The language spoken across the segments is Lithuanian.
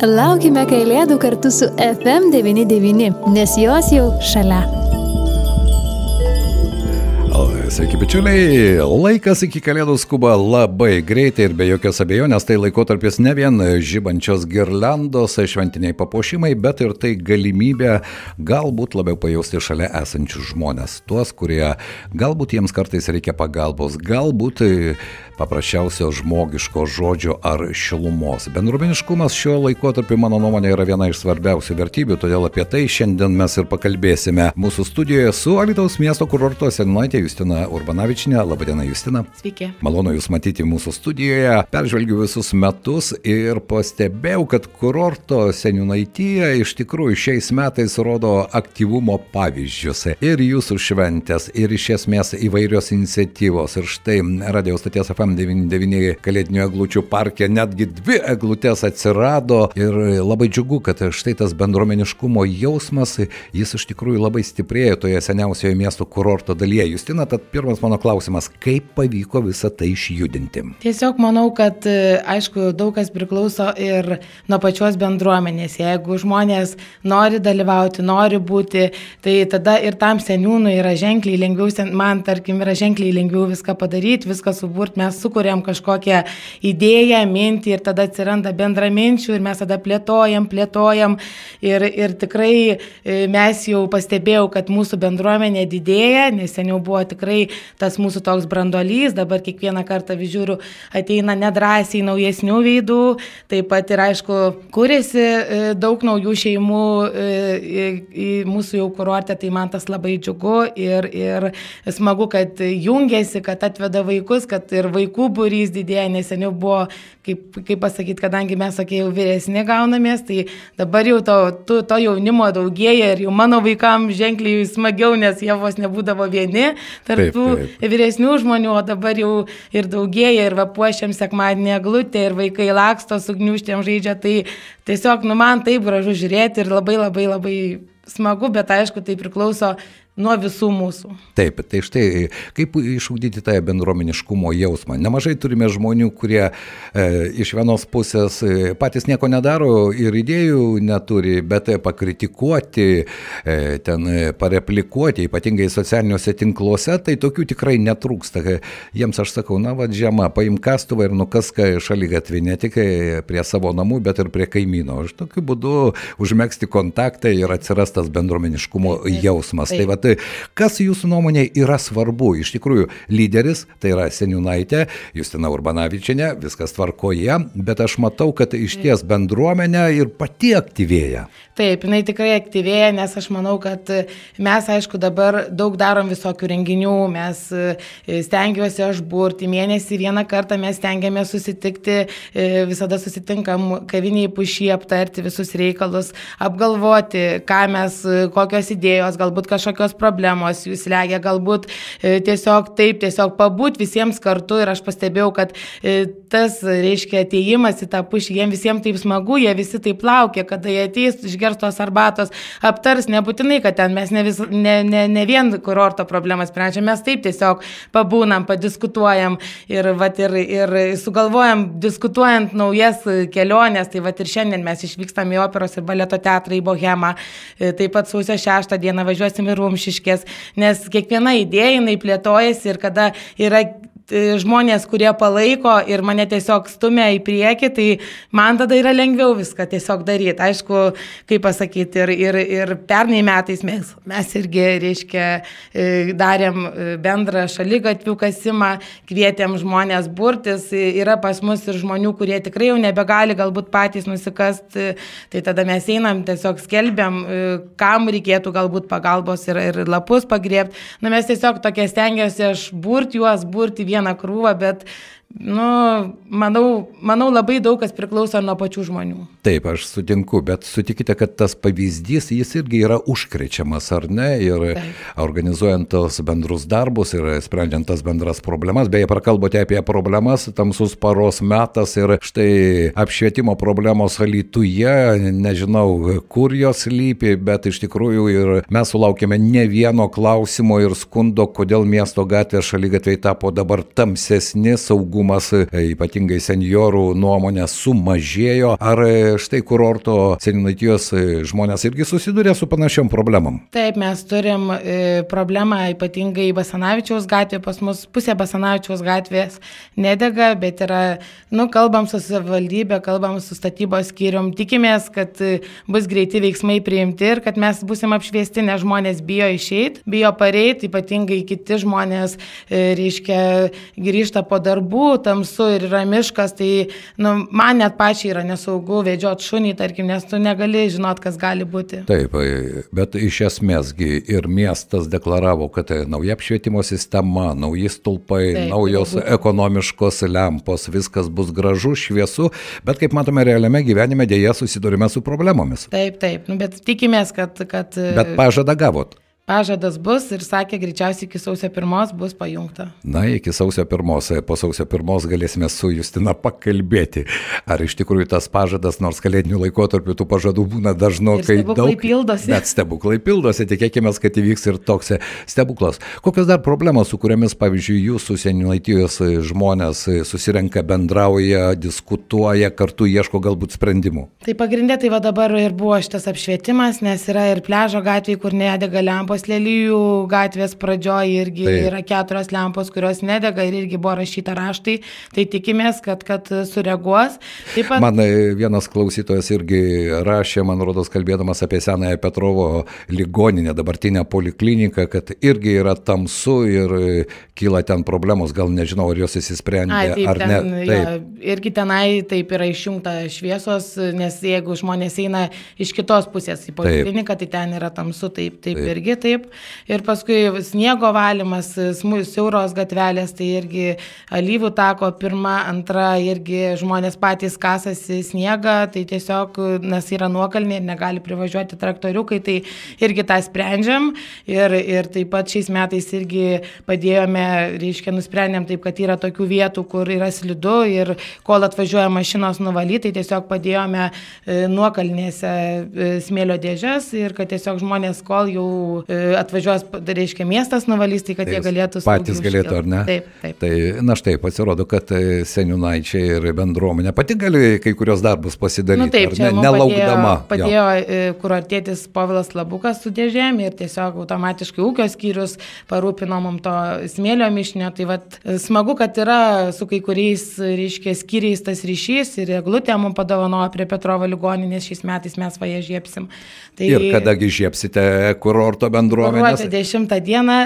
Laukime Kalėdų kartu su FM99, nes jos jau šalia. Sveiki, bičiuliai. Laikas iki kalėdų skuba labai greitai ir be jokios abejonės tai laikotarpis ne vien žybančios girlandos, šventiniai papuošimai, bet ir tai galimybė galbūt labiau pajausti šalia esančius žmonės. Tuos, kurie galbūt jiems kartais reikia pagalbos, galbūt paprasčiausio žmogiško žodžio ar šilumos. Bendruomeniškumas šiuo laikotarpiu, mano nuomonė, yra viena iš svarbiausių vertybių, todėl apie tai šiandien mes ir pakalbėsime mūsų studijoje su Alitaus miesto kurorto senuojaitė Justina Urbanavičinė. Labadiena, Justina. Sveiki. Malonu Jūs matyti mūsų studijoje. Peržvelgiu visus metus ir pastebėjau, kad kurorto seniūnaityje iš tikrųjų šiais metais rodo aktyvumo pavyzdžius. Ir jūsų šventės, ir iš esmės įvairios iniciatyvos. Ir štai Radio stoties FM FM99 kalėdinių eglučių parke netgi dvi eglutės atsirado ir labai džiugu, kad štai tas bendruomeniškumo jausmas, jis iš tikrųjų labai stiprėjo toje seniausioje miesto kurorto dalyje. Justina, tad pirmas mano klausimas, kaip pavyko visą tai išjudinti? Tiesiog manau, kad aišku, daug kas priklauso ir nuo pačios bendruomenės. Jeigu žmonės nori dalyvauti, nori būti, tai tada ir tam seniūnui yra ženkliai lengviau, man tarkim, yra ženkliai lengviau viską padaryti, viską suburti, mes sukūrėm kažkokią idėją, mintį ir tada atsiranda bendraminčių ir mes tada plėtojam, plėtojam ir, ir tikrai e, mes jau pastebėjau, kad mūsų bendruomenė didėja, nes seniau buvo tikrai tas mūsų toks brandolys, dabar kiekvieną kartą žiūriu, ateina nedrasiai naujesnių veidų, taip pat ir aišku, kūrėsi e, daug naujų šeimų e, į mūsų jau kurortę, tai man tas labai džiugu ir, ir smagu, kad jungiasi, kad atveda vaikus, kad ir vaikų būrys didėja, nes seniau buvo, kaip, kaip pasakyti, kadangi mes, sakė, jau vyresni gaunamės, tai dabar jau to, to, to jaunimo daugėja ir jau mano vaikams ženkliai smagiau, nes jie vos nebūdavo vieni tarp tų vyresnių žmonių, o dabar jau ir daugėja ir vapuošiam sekmadienį glutę ir vaikai laksto su gniuštėm žaidžia, tai tiesiog, nu man taip gražu žiūrėti ir labai labai labai smagu, bet aišku, tai priklauso nuo visų mūsų. Taip, tai štai kaip išugdyti tą bendruomeniškumo jausmą. Nemažai turime žmonių, kurie e, iš vienos pusės e, patys nieko nedaro ir idėjų neturi, bet pakritikuoti, e, ten pareplikuoti, ypatingai socialiniuose tinkluose, tai tokių tikrai netrūksta. Jiems aš sakau, na va, žiema, paim kastuvą ir nukaska šaly gatvį ne tik prie savo namų, bet ir prie kaimyno. Aš tokiu būdu užmėgsti kontaktą ir atsiras tas bendruomeniškumo jausmas. Tai va, Tai kas jūsų nuomonė yra svarbu? Iš tikrųjų, lyderis, tai yra seniūnaitė, Justina Urbanavičiane, viskas tvarkoje, bet aš matau, kad iš ties bendruomenė ir pati aktyvėja. Taip, jinai tikrai aktyvėja, nes aš manau, kad mes, aišku, dabar daug darom visokių renginių, mes e, stengiuosi aš burti, mėnesį vieną kartą mes stengiamės susitikti, e, visada susitinkam kaviniai pušy, aptarti visus reikalus, apgalvoti, ką mes, kokios idėjos, galbūt kažkokios problemos jūs legia, galbūt e, tiesiog taip, tiesiog pabūt visiems kartu ir aš pastebėjau, kad tas, reiškia, ateimas į tą pušį, jiems visiems taip smagu, jie visi taip laukia, kada jie ateis, išgers išgers tos arbatos, aptars, nebūtinai, kad ten mes ne, vis, ne, ne, ne vien kurorto problemas sprendžiam, mes taip tiesiog pabūnam, padiskutuojam ir, vat, ir, ir sugalvojam, diskutuojant naujas keliones, tai vat, ir šiandien mes išvykstam į operos ir baleto teatrą į Bohemą, e, taip pat sausio 6 dieną važiuosim į Rumšiškės, nes kiekviena idėja jinai plėtojasi ir kada yra žmonės, kurie palaiko ir mane tiesiog stumia į priekį, tai man tada yra lengviau viską tiesiog daryti. Aišku, kaip pasakyti, ir, ir, ir pernai metais mes, mes irgi, reiškia, e, darėm e, bendrą šalygatvių kasimą, kvietėm žmonės burtis, yra pas mus ir žmonių, kurie tikrai jau nebegali galbūt patys nusikasti, tai tada mes einam, tiesiog skelbiam, kam reikėtų galbūt pagalbos ir, ir lapus pagriebti. Na mes tiesiog tokie stengiuosi aš burti juos, burti vieną vieną krūvą, bet Nu, manau, manau, labai daug kas priklauso nuo pačių žmonių. Taip, aš sutinku, bet sutikite, kad tas pavyzdys, jis irgi yra užkrečiamas, ar ne? Ir Taip. organizuojant tos bendrus darbus ir sprendžiant tas bendras problemas. Beje, prakalbote apie problemas, tamsus paros metas ir štai apšvietimo problemos alytuje, nežinau, kur jos lypi, bet iš tikrųjų ir mes sulaukėme ne vieno klausimo ir skundo, kodėl miesto gatvės šalygatviai tapo dabar tamsesni, saugų sąmoningumas, ypatingai seniorų nuomonė sumažėjo. Ar štai kurorto seninaitijos žmonės irgi susiduria su panašiom problemam? Taip, mes turim e, problemą ypatingai Basanavičiaus gatvė, pas mus pusė Basanavičiaus gatvės nedega, bet yra, nu, kalbam su savivaldybė, kalbam su statybos skyrium, tikimės, kad bus greiti veiksmai priimti ir kad mes busim apšviesti, nes žmonės bijo išeiti, bijo pareiti, ypatingai kiti žmonės, e, reiškia, grįžta po darbų, tamsu ir yra miškas, tai nu, man net pačiai yra nesaugu vedžiot šunį, tarkim, nes tu negali žinot, kas gali būti. Taip, bet iš esmėsgi ir miestas deklaravo, kad nauja apšvietimo sistema, nauji stulpai, Taip, naujos tai ekonomiškos lempos, viskas bus gražu, šviesu, bet kaip matome realiame gyvenime dėja susidurime su problemomis. Taip, taip, nu, bet tikimės, kad... kad bet pažadą gavot. Pažadas bus ir sakė, greičiausiai iki sausio pirmos bus pajungta. Na, iki sausio pirmos, po sausio pirmos galėsime su Justina pakalbėti, ar iš tikrųjų tas pažadas, nors kalėdinių laikotarpių tų pažadų būna dažnokai daug. Stebuklai pildosi. Bet stebuklai pildosi, tikėkime, kad įvyks ir toks stebuklas. Kokios dar problemos, su kuriamis, pavyzdžiui, jūsų senilaitijos žmonės susirenka, bendrauja, diskutuoja, kartu ieško galbūt sprendimų? Tai pagrindė tai va dabar ir buvo šitas apšvietimas, nes yra ir pležo gatvėje, kur nedega lempos lempos Lelyjų gatvės pradžioje irgi Taip. yra keturios lempos, kurios nedega ir irgi buvo rašyta raštai, tai tikimės, kad, kad sureaguos. Taip pat... Man e, vienas klausytojas irgi rašė, man rodos, kalbėdamas apie senąją Petrovo ligoninę, dabartinę polikliniką, kad irgi yra tamsu ir e, kyla ten problemos, gal nežinau, ar jos įsisprendė Ai, taip, ar ten, ne. Taip. Ja, irgi tenai taip yra išjungta šviesos, nes jeigu žmonės eina iš kitos pusės į polikliniką, taip. tai ten yra tamsu, taip, taip, taip. irgi taip taip. Ir paskui sniego valymas, siauros gatvelės, tai irgi alyvų tako pirma, antra, irgi žmonės patys kasasi sniegą, tai tiesiog, nes yra nuokalnė ir negali privažiuoti traktoriukai, tai irgi tą sprendžiam. Ir, ir taip pat šiais metais irgi padėjome, reiškia, nusprendėm taip, kad yra tokių vietų, kur yra slidu ir kol atvažiuoja mašinos nuvalyti, tai tiesiog padėjome e, nuokalnėse e, smėlio dėžės ir kad tiesiog žmonės, kol jau e, atvažiuos, reiškia, miestas nuvalys, tai kad tai jie galėtų patys galėtų, ar ne? Taip, taip. Tai, na štai, pasirodo, kad e, seniunaičiai ir bendruomenė pati gali kai kurios darbus pasidaryti, nu, taip, ne, nelaukdama. Padėjo, padėjo e, kur artėtis Povilas Labukas su dėžėm ir tiesiog automatiškai ūkio skyrius parūpino mums to smėlio mišinio. Tai vat, e, smagu, kad yra su kai kuriais, reiškia, skyriais tas ryšys ir eglutė mums padovanojo prie Petrovo ligoninės šiais metais mes vaje žiepsim. Tai... Ir kadagi žiepsite kurorto bendruomenę? Bendruomenės. Gruodžio 10 dieną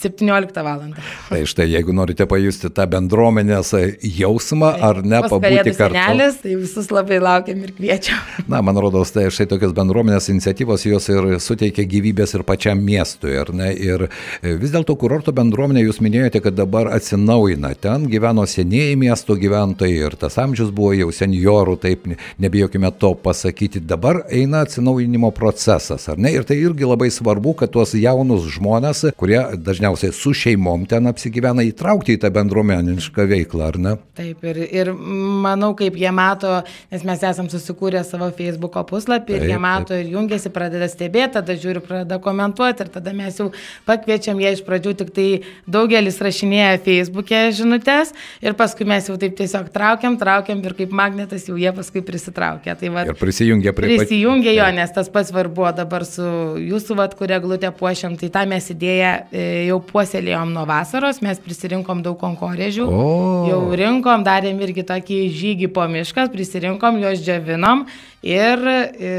17 val. Tai štai, jeigu norite pajusti tą bendruomenės jausmą, tai, ar ne, pabūti kartu. Senelis, tai visus labai laukiam ir kviečiam. Na, man rodos, tai štai tokios bendruomenės iniciatyvos jos ir suteikia gyvybės ir pačiam miestui, ar ne? Ir e, vis dėlto kurorto bendruomenė, jūs minėjote, kad dabar atsinaujina. Ten gyveno senieji miesto gyventojai ir tas amžius buvo jau seniorų, taip nebijokime to pasakyti. Dabar eina atsinaujinimo procesas, ar ne? Ir tai irgi labai svarbu, kad tuos jaunus žmonės, kurie dažniausiai dažniausiai su šeimom ten apsigyvena įtraukti į tą bendruomenišką veiklą, ar ne? Taip, ir, ir manau, kaip jie mato, nes mes esam susikūrę savo Facebook'o puslapį ir taip, jie mato taip. ir jungiasi, pradeda stebėti, tada žiūri, pradeda komentuoti ir tada mes jau pakviečiam jie iš pradžių, tik tai daugelis rašinėja Facebook'e žinutės ir paskui mes jau taip tiesiog traukiam, traukiam ir kaip magnetas jau jie paskui prisitraukia. Tai va, ir prisijungia prie prisijungia jo, nes tas pats var buvo dabar su jūsų, vat, kurią glūtę puošiam, tai tą mes idėją e, jau puoselėjom nuo vasaros, mes prisirinkom daug konkorėžių, o. jau rinkom, darėm irgi tokį žygį po miškas, prisirinkom, juos džiavinom Ir e,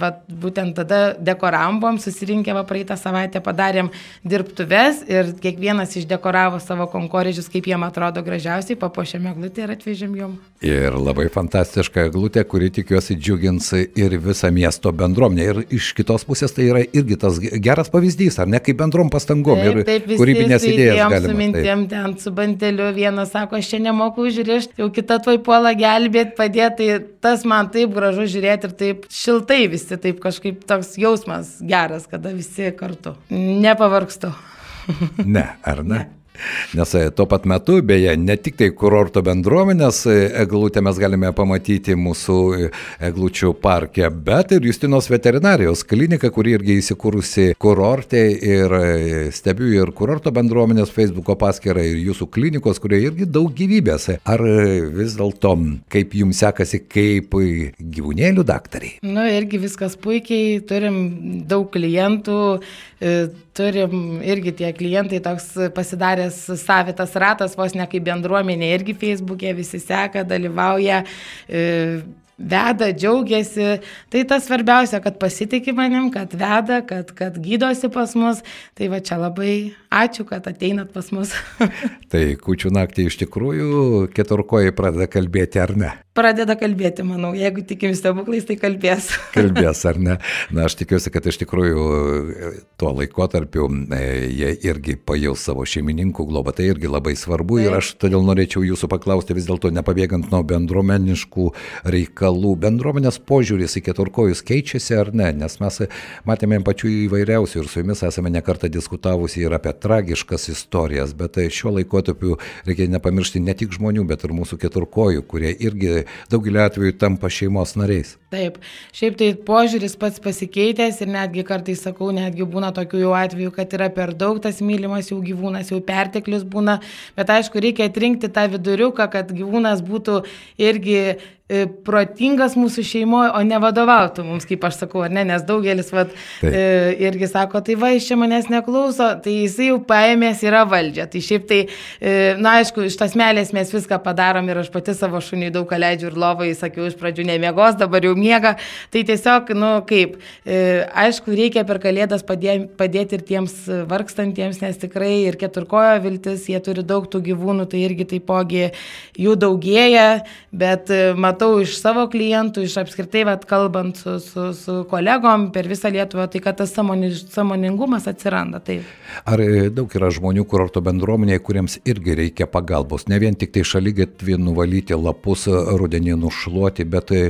va, būtent tada dekoravom, buvom susirinkę va, praeitą savaitę, padarėm dirbtuves ir kiekvienas išdekoravo savo konkorėžius, kaip jiem atrodo gražiausiai, papuošėm eglutę ir atvežėm jom. Ir labai fantastiška eglutė, kuri tikiuosi džiugins ir visą miesto bendruomenę. Ir iš kitos pusės tai yra irgi tas geras pavyzdys, ar ne, kaip bendrom pastangom taip, ir taip, kūrybinės idėjas. Galima, su mintėm taip. ten su banteliu, vienas sako, aš čia nemoku užrišti, jau kita tvoj puola gelbėti, padėti, tai tas man taip gražu žiūrėti žiūrėti ir taip šiltai visi, taip kažkaip toks jausmas geras, kada visi kartu. Nepavargstu. ne, ar ne? ne. Nes e, tuo pat metu, beje, ne tik tai kurorto bendruomenės e, eglutę mes galime pamatyti mūsų e, eglučių parke, bet ir Justinos veterinarijos klinika, kuri irgi įsikūrusi kurorte ir stebiu ir kurorto bendruomenės Facebook'o paskyrą ir jūsų klinikos, kurie irgi daug gyvybės. Ar vis dėlto, kaip jums sekasi kaip gyvūnėlių daktariai? Nu, irgi viskas puikiai, turim daug klientų, turim irgi tie klientai toks pasidaręs savitas ratas, vos ne kaip bendruomenė, irgi Facebook'e visi seka, dalyvauja. E, veda, džiaugiasi. Tai tas svarbiausia, kad pasitikė manim, kad veda, kad, kad gydosi pas mus. Tai va čia labai ačiū, kad ateinat pas mus. tai kučių naktį iš tikrųjų keturkoji pradeda kalbėti ar ne? pradeda kalbėti, manau, jeigu tikim stebuklais, tai kalbės. kalbės, ar ne? Na, aš tikiuosi, kad iš tikrųjų e, tuo laikotarpiu e, jie irgi pajaus savo šeimininkų globą, tai irgi labai svarbu Taip. ir aš todėl norėčiau jūsų paklausti vis dėlto, nepabėgant nuo bendruomeniškų reikalų, bendruomenės požiūris į keturkojus keičiasi ar ne, nes mes matėme pačių įvairiausių ir su jumis esame nekartą diskutavusi ir apie tragiškas istorijas, bet šiuo laikotarpiu reikia nepamiršti ne tik žmonių, bet ir mūsų keturkojų, kurie irgi daugelį atvejų tampa šeimos nariais. Taip, šiaip tai požiūris pats pasikeitęs ir netgi kartais sakau, netgi būna tokių jau atvejų, kad yra per daug tas mylimas jau gyvūnas, jau perteklius būna, bet aišku, reikia atrinkti tą viduriuką, kad gyvūnas būtų irgi protingas mūsų šeimoje, o ne vadovautų mums, kaip aš sakau, ar ne, nes daugelis vat, Taip. e, irgi sako, tai va, iš čia manęs neklauso, tai jisai jau paėmės yra valdžia. Tai šiaip tai, e, na aišku, iš tas melės mes viską padarom ir aš pati savo šuniui daug leidžiu ir lovai, sakiau, iš pradžių nemiegos, dabar jau miega. Tai tiesiog, nu kaip, e, aišku, reikia per kalėdas padė, padėti ir tiems vargstantiems, nes tikrai ir keturkojo viltis, jie turi daug tų gyvūnų, tai irgi taipogi jų daugėja, bet e, matau, matau iš savo klientų, iš apskritai, vat, kalbant su, su, su kolegom per visą Lietuvą, tai kad tas samoningumas atsiranda. Taip. Ar e, daug yra žmonių kurorto bendruomenėje, kuriems irgi reikia pagalbos, ne vien tik tai šalygatvį nuvalyti, lapus rudenį nušluoti, bet e,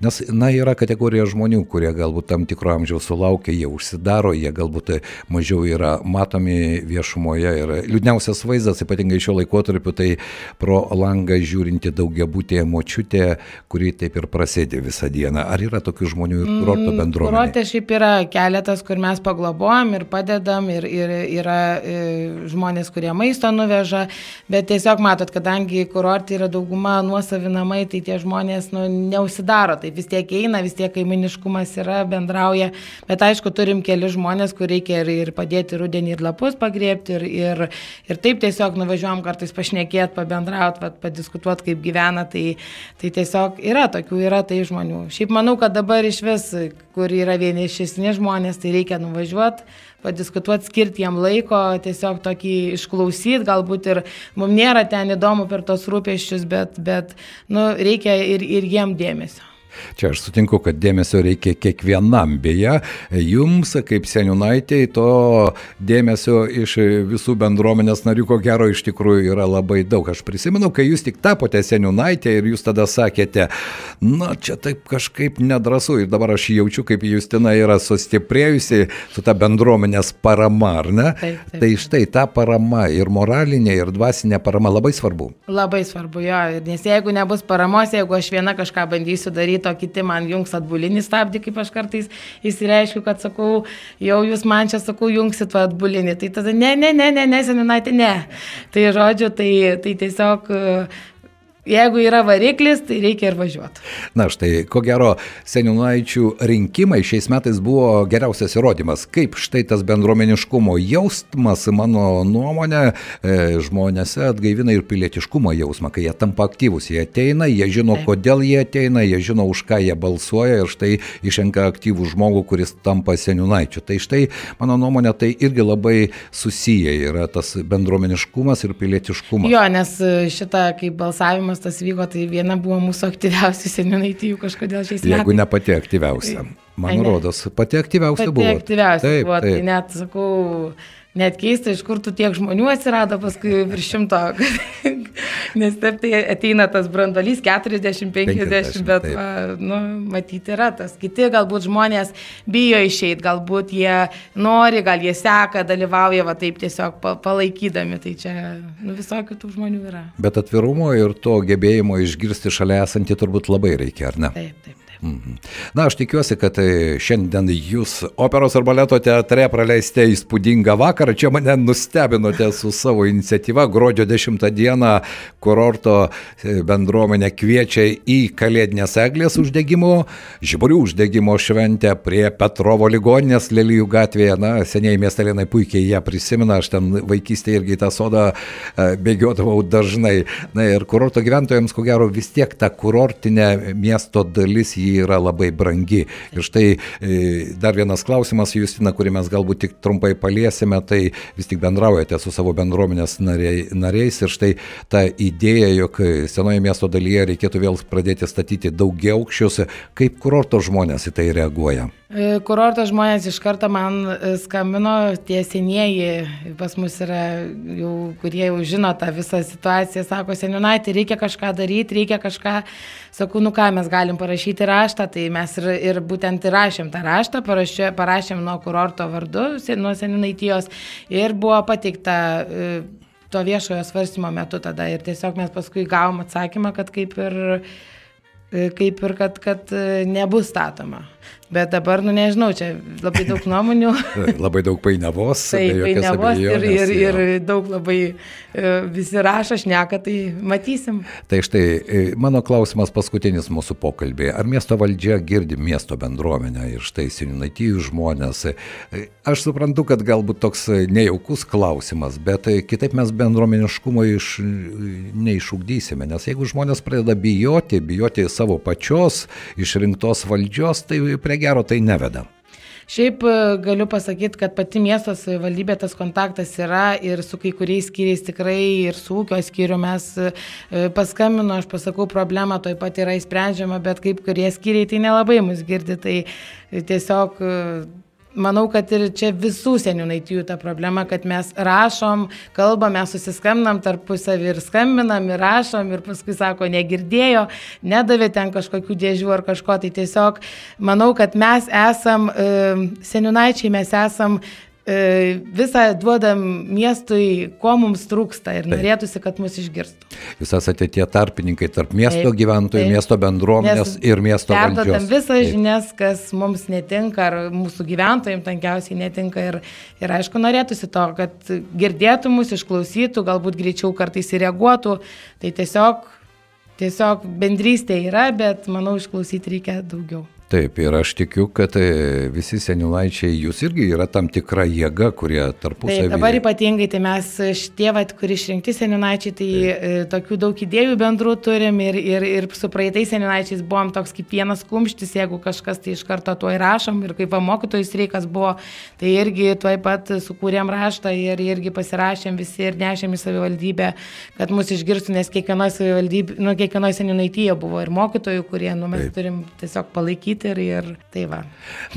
nes, na, yra kategorija žmonių, kurie galbūt tam tikro amžiaus sulaukia, jie užsidaro, jie galbūt e, mažiau yra matomi viešumoje ir liūdniausias vaizdas, ypatingai šiuo laikotarpiu, tai pro langą žiūrinti daugiabutėje močiutė, kuri taip ir prasėdė visą dieną. Ar yra tokių žmonių ir kurorto mm, bendruomenė? Kurorte šiaip yra keletas, kur mes paglobojam ir padedam, ir, ir yra e, žmonės, kurie maisto nuveža, bet tiesiog matot, kadangi kurorte yra dauguma nuosavi namai, tai tie žmonės nu, neusidaro, tai vis tiek eina, vis tiek kaiminiškumas yra, bendrauja, bet aišku, turim keli žmonės, kur reikia ir, ir padėti rudenį ir lapus pagriepti, ir, ir, ir taip tiesiog nuvažiuojam kartais pašnekėti, pabendrauti, padiskutuoti, kaip gyvena, tai, tai tiesiog tiesiog yra tokių, yra tai žmonių. Šiaip manau, kad dabar iš vis, kur yra vienišesni žmonės, tai reikia nuvažiuoti, padiskutuoti, skirti jam laiko, tiesiog tokį išklausyti, galbūt ir mums nėra ten įdomu per tos rūpeščius, bet, bet nu, reikia ir, ir jiem dėmesio. Čia aš sutinku, kad dėmesio reikia kiekvienam. Beje, jums, kaip seniūnaitėjai, to dėmesio iš visų bendruomenės narių, ko gero, iš tikrųjų yra labai daug. Aš prisimenu, kai jūs tik tapote seniūnaitė ir jūs tada sakėte, na, čia taip kažkaip nedrasu. Ir dabar aš jaučiu, kaip Justina yra sustiprėjusi su ta bendruomenės parama, ar ne? Taip, taip. Tai štai ta parama ir moralinė, ir dvasinė parama labai svarbu. Labai svarbu, jo. Nes jeigu nebus paramos, jeigu aš viena kažką bandysiu daryti, o kiti man jungs atbulinį stabdį, kaip aš kartais įsireiškiu, kad sakau, jau jūs man čia sakau, jungsit atbulinį. Tai tada ne, ne, ne, ne, ne, seminaitė, ne. Tai žodžiu, tai, tai tiesiog Jeigu yra variklis, tai reikia ir važiuoti. Na štai, ko gero, seniūnaičių rinkimai šiais metais buvo geriausias įrodymas, kaip štai tas bendruomeniškumo jausmas, mano nuomonė, e, žmonėse atgaivina ir pilietiškumo jausmą, kai jie tampa aktyvus, jie ateina, jie žino, Taip. kodėl jie ateina, jie žino, už ką jie balsuoja ir štai išrenka aktyvų žmogų, kuris tampa seniūnaičiu. Tai štai, mano nuomonė, tai irgi labai susiję yra tas bendruomeniškumas ir pilietiškumas. Jo, nes šitą kaip balsavimas dienos tas vyko, tai viena buvo mūsų aktyviausių seniūnaitijų kažkodėl šiais metais. Jeigu ne pati aktyviausia. Man ne. rodos, pati aktyviausia pati buvo. Pati aktyviausia taip, buvo, tai taip. tai net sakau, net keista, iš kur tų tiek žmonių atsirado paskui virš šimto. Nes taip tai ateina tas brandolys 40-50, bet, taip. va, nu, matyti yra tas. Kiti galbūt žmonės bijo išeiti, galbūt jie nori, gal jie seka, dalyvauja, va taip tiesiog pa- palaikydami. Tai čia nu, visokių tų žmonių yra. Bet atvirumo ir to gebėjimo išgirsti šalia esantį turbūt labai reikia, ar ne? Taip, taip. Na, aš tikiuosi, kad e, šiandien jūs operos ir baleto teatre praleisite įspūdingą vakarą. Čia mane nustebinote su savo iniciatyva. Gruodžio 10 dieną kurorto e, bendruomenė kviečia į Kalėdinės eglės uždegimo, žiburių uždegimo šventę prie Petrovo ligoninės Lelijų gatvėje. Na, seniai miestelėnai puikiai ją prisimena, aš ten vaikystėje irgi tą sodą e, bėgiodavau dažnai. Na ir kurorto gyventojams, ko gero, vis tiek ta kurortinė miesto dalis ji yra labai brangi. Ir štai e, dar vienas klausimas, Justina, kurį mes galbūt tik trumpai paliesime, tai vis tik bendraujate su savo bendruomenės nariai, nariais ir štai ta idėja, jog senoje miesto dalyje reikėtų vėl pradėti statyti daugia aukščius, kaip kurorto žmonės į tai reaguoja. E, Kurorto žmonės iš karto man e, skambino, tie senieji pas mus yra, jau, kurie jau žino tą visą situaciją, sako, seniūnaitė, reikia kažką daryti, reikia kažką, sakau, nu ką, mes galim parašyti raštą, tai mes ir, ir būtent ir rašėm tą raštą, parašė, parašėm nuo kurorto vardu, nuo seniūnaitijos ir buvo pateikta e, to viešojo svarstymo metu tada ir tiesiog mes paskui gavom atsakymą, kad kaip ir e, kaip ir kad, kad e, nebus statoma. Bet dabar, nu nežinau, čia labai daug nuomonių. Labai daug painiavos. Taip, painiavos ir, ir, abejonės, jo. ir daug labai e, visi rašo, šneka, tai matysim. Tai štai e, mano klausimas paskutinis mūsų pokalbėje. Ar miesto valdžia girdi miesto bendruomenę ir štai sininaitijų žmonės? E, Aš suprantu, kad galbūt toks nejaukus klausimas, bet kitaip mes bendruomeniškumo iš, neišugdysime. Nes jeigu žmonės pradeda bijoti, bijoti savo pačios išrinktos valdžios, tai prie gero tai neveda. Šiaip e, galiu pasakyti, kad pati miesto savivaldybė tas kontaktas yra ir su kai kuriais skyriais tikrai ir su ūkio skyriu mes e, paskambinu, aš pasakau problemą, toj pat yra įsprendžiama, bet kaip kurie skyriai tai nelabai mus girdi, tai tiesiog e, Manau, kad ir čia visų seniūnaitijų ta problema, kad mes rašom, kalbam, mes susiskambinam tarpusavį ir skambinam ir rašom ir paskui sako, negirdėjo, nedavė ten kažkokių dėžių ar kažko. Tai tiesiog manau, kad mes esam, e, seniūnaičiai mes esam visą duodam miestui, ko mums trūksta ir norėtųsi, kad mus išgirstų. Jūs esate tie tarpininkai tarp miesto Taip, gyventojų, taip. miesto bendruomenės Nes ir miesto Perdodam valdžios. visas Taip. žinias, kas mums netinka, ar mūsų gyventojams tankiausiai netinka. Ir, ir aišku, norėtųsi to, kad girdėtų mus, išklausytų, galbūt greičiau kartais įreaguotų. Tai tiesiog, tiesiog bendrystė yra, bet manau, išklausyti reikia daugiau. Taip, ir aš tikiu, kad e, visi seniūnaičiai, jūs irgi yra tam tikra jėga, kurie Tai tarpusavį. dabar ypatingai, tai mes šitie, vat, kur išrinkti seniūnaičiai, tai e, tokių daug idėjų bendrų turim ir, ir, ir su praeitais seniūnaičiais buvom toks kaip vienas kumštis, jeigu kažkas tai iš karto tuo įrašom ir kaip va, mokytojų streikas buvo, tai irgi tuoj pat sukūrėm raštą ir irgi pasirašėm visi ir nešėm į savivaldybę, kad mus išgirstų, nes kiekvienoje savivaldybėje, nu, kiekvienoje seniūnaityje buvo ir mokytojų, kurie, nu, mes Taip. turim tiesiog palaikyti ir, ir tai va.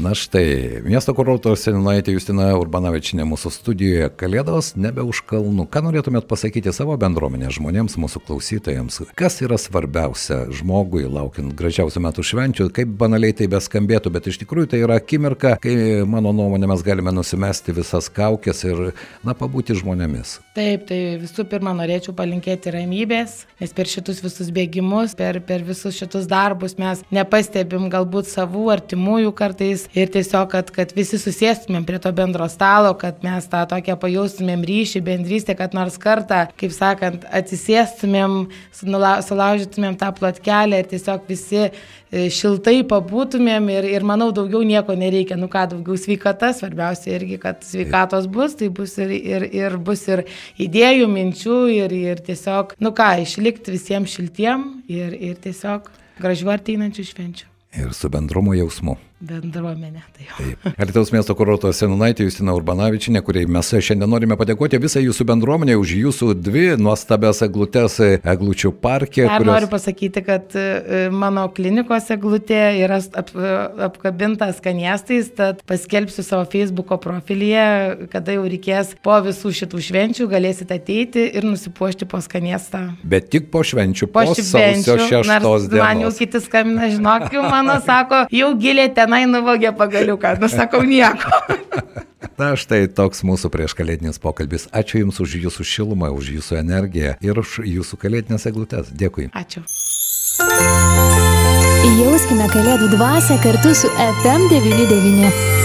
Na štai, miesto kurorto seniūnaitė Justina Urbanavičinė mūsų studijoje Kalėdos nebe už kalnų. Ką norėtumėt pasakyti savo bendruomenės žmonėms, mūsų klausytojams? Kas yra svarbiausia žmogui laukiant gražiausių metų švenčių? Kaip banaliai tai beskambėtų, bet iš tikrųjų tai yra akimirka, kai mano nuomonė mes galime nusimesti visas kaukės ir, na, pabūti žmonėmis. Taip, tai visų pirma norėčiau palinkėti ramybės, nes per šitus visus bėgimus, per, per visus šitus darbus mes nepastebim galbūt savų artimųjų kartais ir tiesiog, kad, kad visi susėstumėm prie to bendro stalo, kad mes tą tokią pajaustumėm ryšį, bendrystę, kad nors kartą, kaip sakant, atsisėstumėm, sulaužytumėm tą plotkelę ir tiesiog visi e, šiltai pabūtumėm ir, ir manau daugiau nieko nereikia. Nu ką, daugiau sveikata, svarbiausia irgi, kad sveikatos bus, tai bus ir, ir, ir bus ir idėjų, minčių ir, ir tiesiog, nu ką, išlikti visiems šiltiem ir, ir tiesiog gražių arteinančių švenčių. Ir su bendrumo jausmu. Bendruomenė. Tai. Taip. Alitaus miesto kurorto senunaitė Justina Urbanavičinė, kuriai mes šiandien norime padėkoti visai jūsų bendruomenė už jūsų dvi nuostabias eglutes eglučių parke. Dar kurios... noriu pasakyti, kad e, mano klinikos eglutė yra ap, apkabinta skaniestais, tad paskelbsiu savo Facebook'o profilyje, kada jau reikės po visų šitų švenčių galėsite ateiti ir nusipuošti po skaniestą. Bet tik po švenčių, po, po švenčių. Nors dienos. man jau kiti skambina, žinok, jau mano sako, jau giliai tenai nuvogė pagaliuką, nusakau nieko. Na štai toks mūsų prieškalėdinis pokalbis. Ačiū Jums už Jūsų šilumą, už Jūsų energiją ir už Jūsų kalėdinės eglutės. Dėkui. Ačiū. Jauskime kalėdų dvasę kartu su FM99.